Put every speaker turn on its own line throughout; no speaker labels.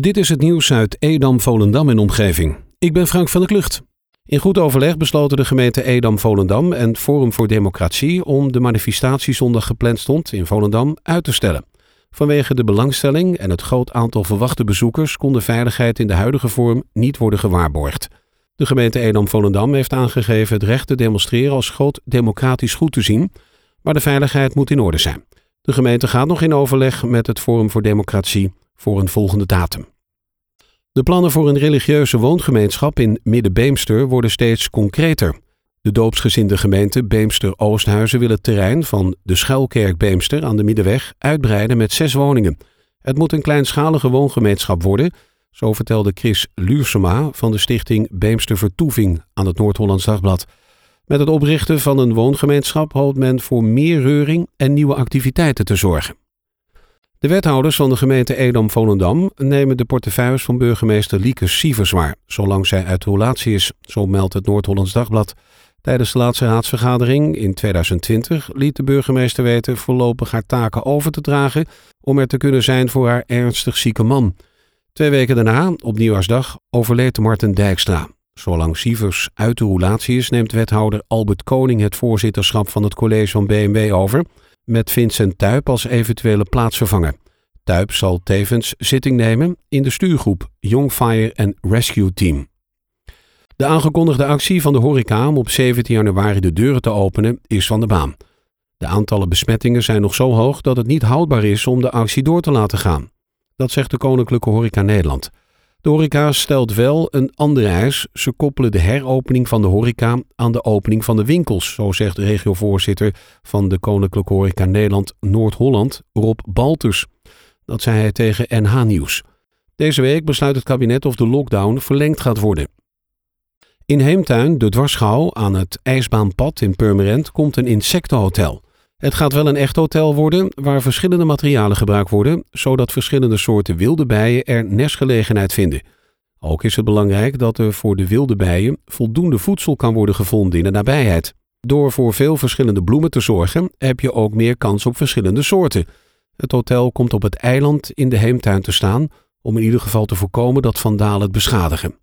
Dit is het nieuws uit Edam, Volendam en omgeving. Ik ben Frank van der Klucht. In goed overleg besloten de gemeente Edam, Volendam en Forum voor Democratie om de manifestatie zondag gepland stond in Volendam uit te stellen. Vanwege de belangstelling en het groot aantal verwachte bezoekers kon de veiligheid in de huidige vorm niet worden gewaarborgd. De gemeente Edam-Volendam heeft aangegeven het recht te demonstreren als groot democratisch goed te zien, maar de veiligheid moet in orde zijn. De gemeente gaat nog in overleg met het Forum voor Democratie voor een volgende datum. De plannen voor een religieuze woongemeenschap in Midden-Beemster worden steeds concreter. De doopsgezinde gemeente Beemster-Oosthuizen wil het terrein van de Schuilkerk Beemster aan de Middenweg uitbreiden met zes woningen. Het moet een kleinschalige woongemeenschap worden, zo vertelde Chris Luursema van de stichting Beemster Vertoeving aan het Noord-Hollands Dagblad. Met het oprichten van een woongemeenschap hoopt men voor meer reuring en nieuwe activiteiten te zorgen. De wethouders van de gemeente Edam-Volendam nemen de portefeuilles van burgemeester Lieke Sievers waar, zolang zij uit relatie is, zo meldt het Noord-Hollands Dagblad. Tijdens de laatste raadsvergadering in 2020 liet de burgemeester weten voorlopig haar taken over te dragen om er te kunnen zijn voor haar ernstig zieke man. Twee weken daarna, op Nieuwjaarsdag, overleed Martin Dijkstra. Zolang Sievers uit de roulatie is, neemt wethouder Albert Koning het voorzitterschap van het college van BMW over, met Vincent Tuip als eventuele plaatsvervanger. Tuip zal tevens zitting nemen in de stuurgroep Young Fire and Rescue Team. De aangekondigde actie van de horeca om op 17 januari de deuren te openen is van de baan. De aantallen besmettingen zijn nog zo hoog dat het niet houdbaar is om de actie door te laten gaan. Dat zegt de Koninklijke Horeca Nederland. De horeca stelt wel een andere eis. Ze koppelen de heropening van de horeca aan de opening van de winkels, zo zegt regiovoorzitter van de Koninklijke Horeca Nederland Noord-Holland, Rob Balters. Dat zei hij tegen NH Nieuws. Deze week besluit het kabinet of de lockdown verlengd gaat worden. In Heemtuin, de dwarsschouw aan het IJsbaanpad in Purmerend, komt een insectenhotel. Het gaat wel een echt hotel worden waar verschillende materialen gebruikt worden, zodat verschillende soorten wilde bijen er nestgelegenheid vinden. Ook is het belangrijk dat er voor de wilde bijen voldoende voedsel kan worden gevonden in de nabijheid. Door voor veel verschillende bloemen te zorgen, heb je ook meer kans op verschillende soorten. Het hotel komt op het eiland in de heemtuin te staan, om in ieder geval te voorkomen dat vandalen het beschadigen.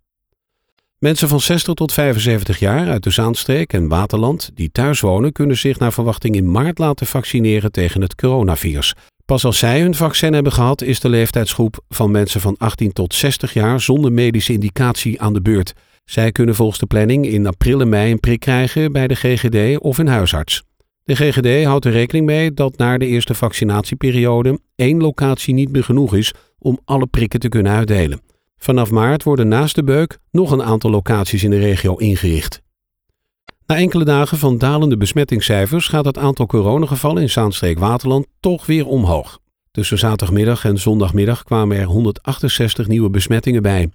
Mensen van 60 tot 75 jaar uit de Zaanstreek en Waterland die thuis wonen, kunnen zich naar verwachting in maart laten vaccineren tegen het coronavirus. Pas als zij hun vaccin hebben gehad, is de leeftijdsgroep van mensen van 18 tot 60 jaar zonder medische indicatie aan de beurt. Zij kunnen volgens de planning in april en mei een prik krijgen bij de GGD of een huisarts. De GGD houdt er rekening mee dat na de eerste vaccinatieperiode één locatie niet meer genoeg is om alle prikken te kunnen uitdelen. Vanaf maart worden naast de Beuk nog een aantal locaties in de regio ingericht. Na enkele dagen van dalende besmettingscijfers gaat het aantal coronagevallen in Zaanstreek-Waterland toch weer omhoog. Tussen zaterdagmiddag en zondagmiddag kwamen er 168 nieuwe besmettingen bij.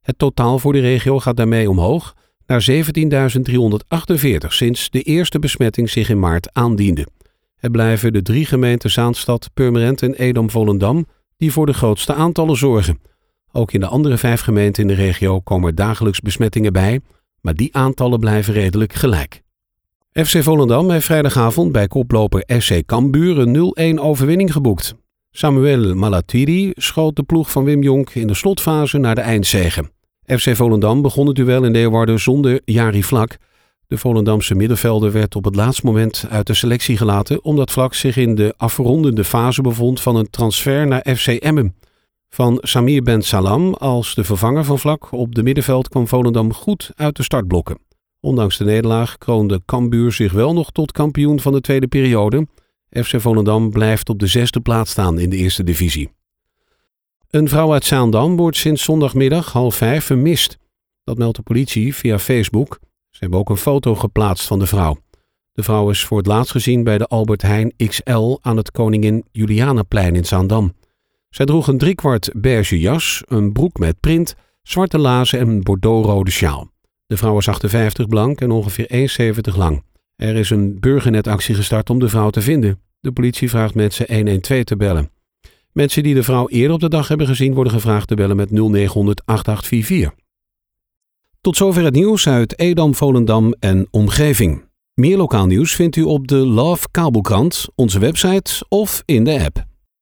Het totaal voor de regio gaat daarmee omhoog naar 17.348 sinds de eerste besmetting zich in maart aandiende. Het blijven de drie gemeenten Zaanstad, Purmerend en Edam-Volendam die voor de grootste aantallen zorgen. Ook in de andere vijf gemeenten in de regio komen dagelijks besmettingen bij, maar die aantallen blijven redelijk gelijk. FC Volendam heeft vrijdagavond bij koploper SC Cambuur een 0-1 overwinning geboekt. Samuel Malatiri schoot de ploeg van Wim Jonk in de slotfase naar de eindzegen. FC Volendam begon het duel in Leeuwarden zonder Jari Vlak. De Volendamse middenvelder werd op het laatste moment uit de selectie gelaten omdat Vlak zich in de afrondende fase bevond van een transfer naar FC Emmen. Van Samir Ben Salam als de vervanger van Vlak op de middenveld kwam Volendam goed uit de startblokken. Ondanks de nederlaag kroonde Cambuur zich wel nog tot kampioen van de tweede periode. FC Volendam blijft op de zesde plaats staan in de eerste divisie. Een vrouw uit Zaandam wordt sinds zondagmiddag half vijf vermist. Dat meldt de politie via Facebook. Ze hebben ook een foto geplaatst van de vrouw. De vrouw is voor het laatst gezien bij de Albert Heijn XL aan het Koningin Julianaplein in Zaandam. Zij droeg een driekwart beige jas, een broek met print, zwarte lazen en een bordeauxrode sjaal. De vrouw is 58 blank en ongeveer 1,70 lang. Er is een burgernetactie gestart om de vrouw te vinden. De politie vraagt mensen 112 te bellen. Mensen die de vrouw eerder op de dag hebben gezien worden gevraagd te bellen met 0900 8844. Tot zover het nieuws uit Edam, Volendam en omgeving. Meer lokaal nieuws vindt u op de Love Kabelkrant, onze website of in de app.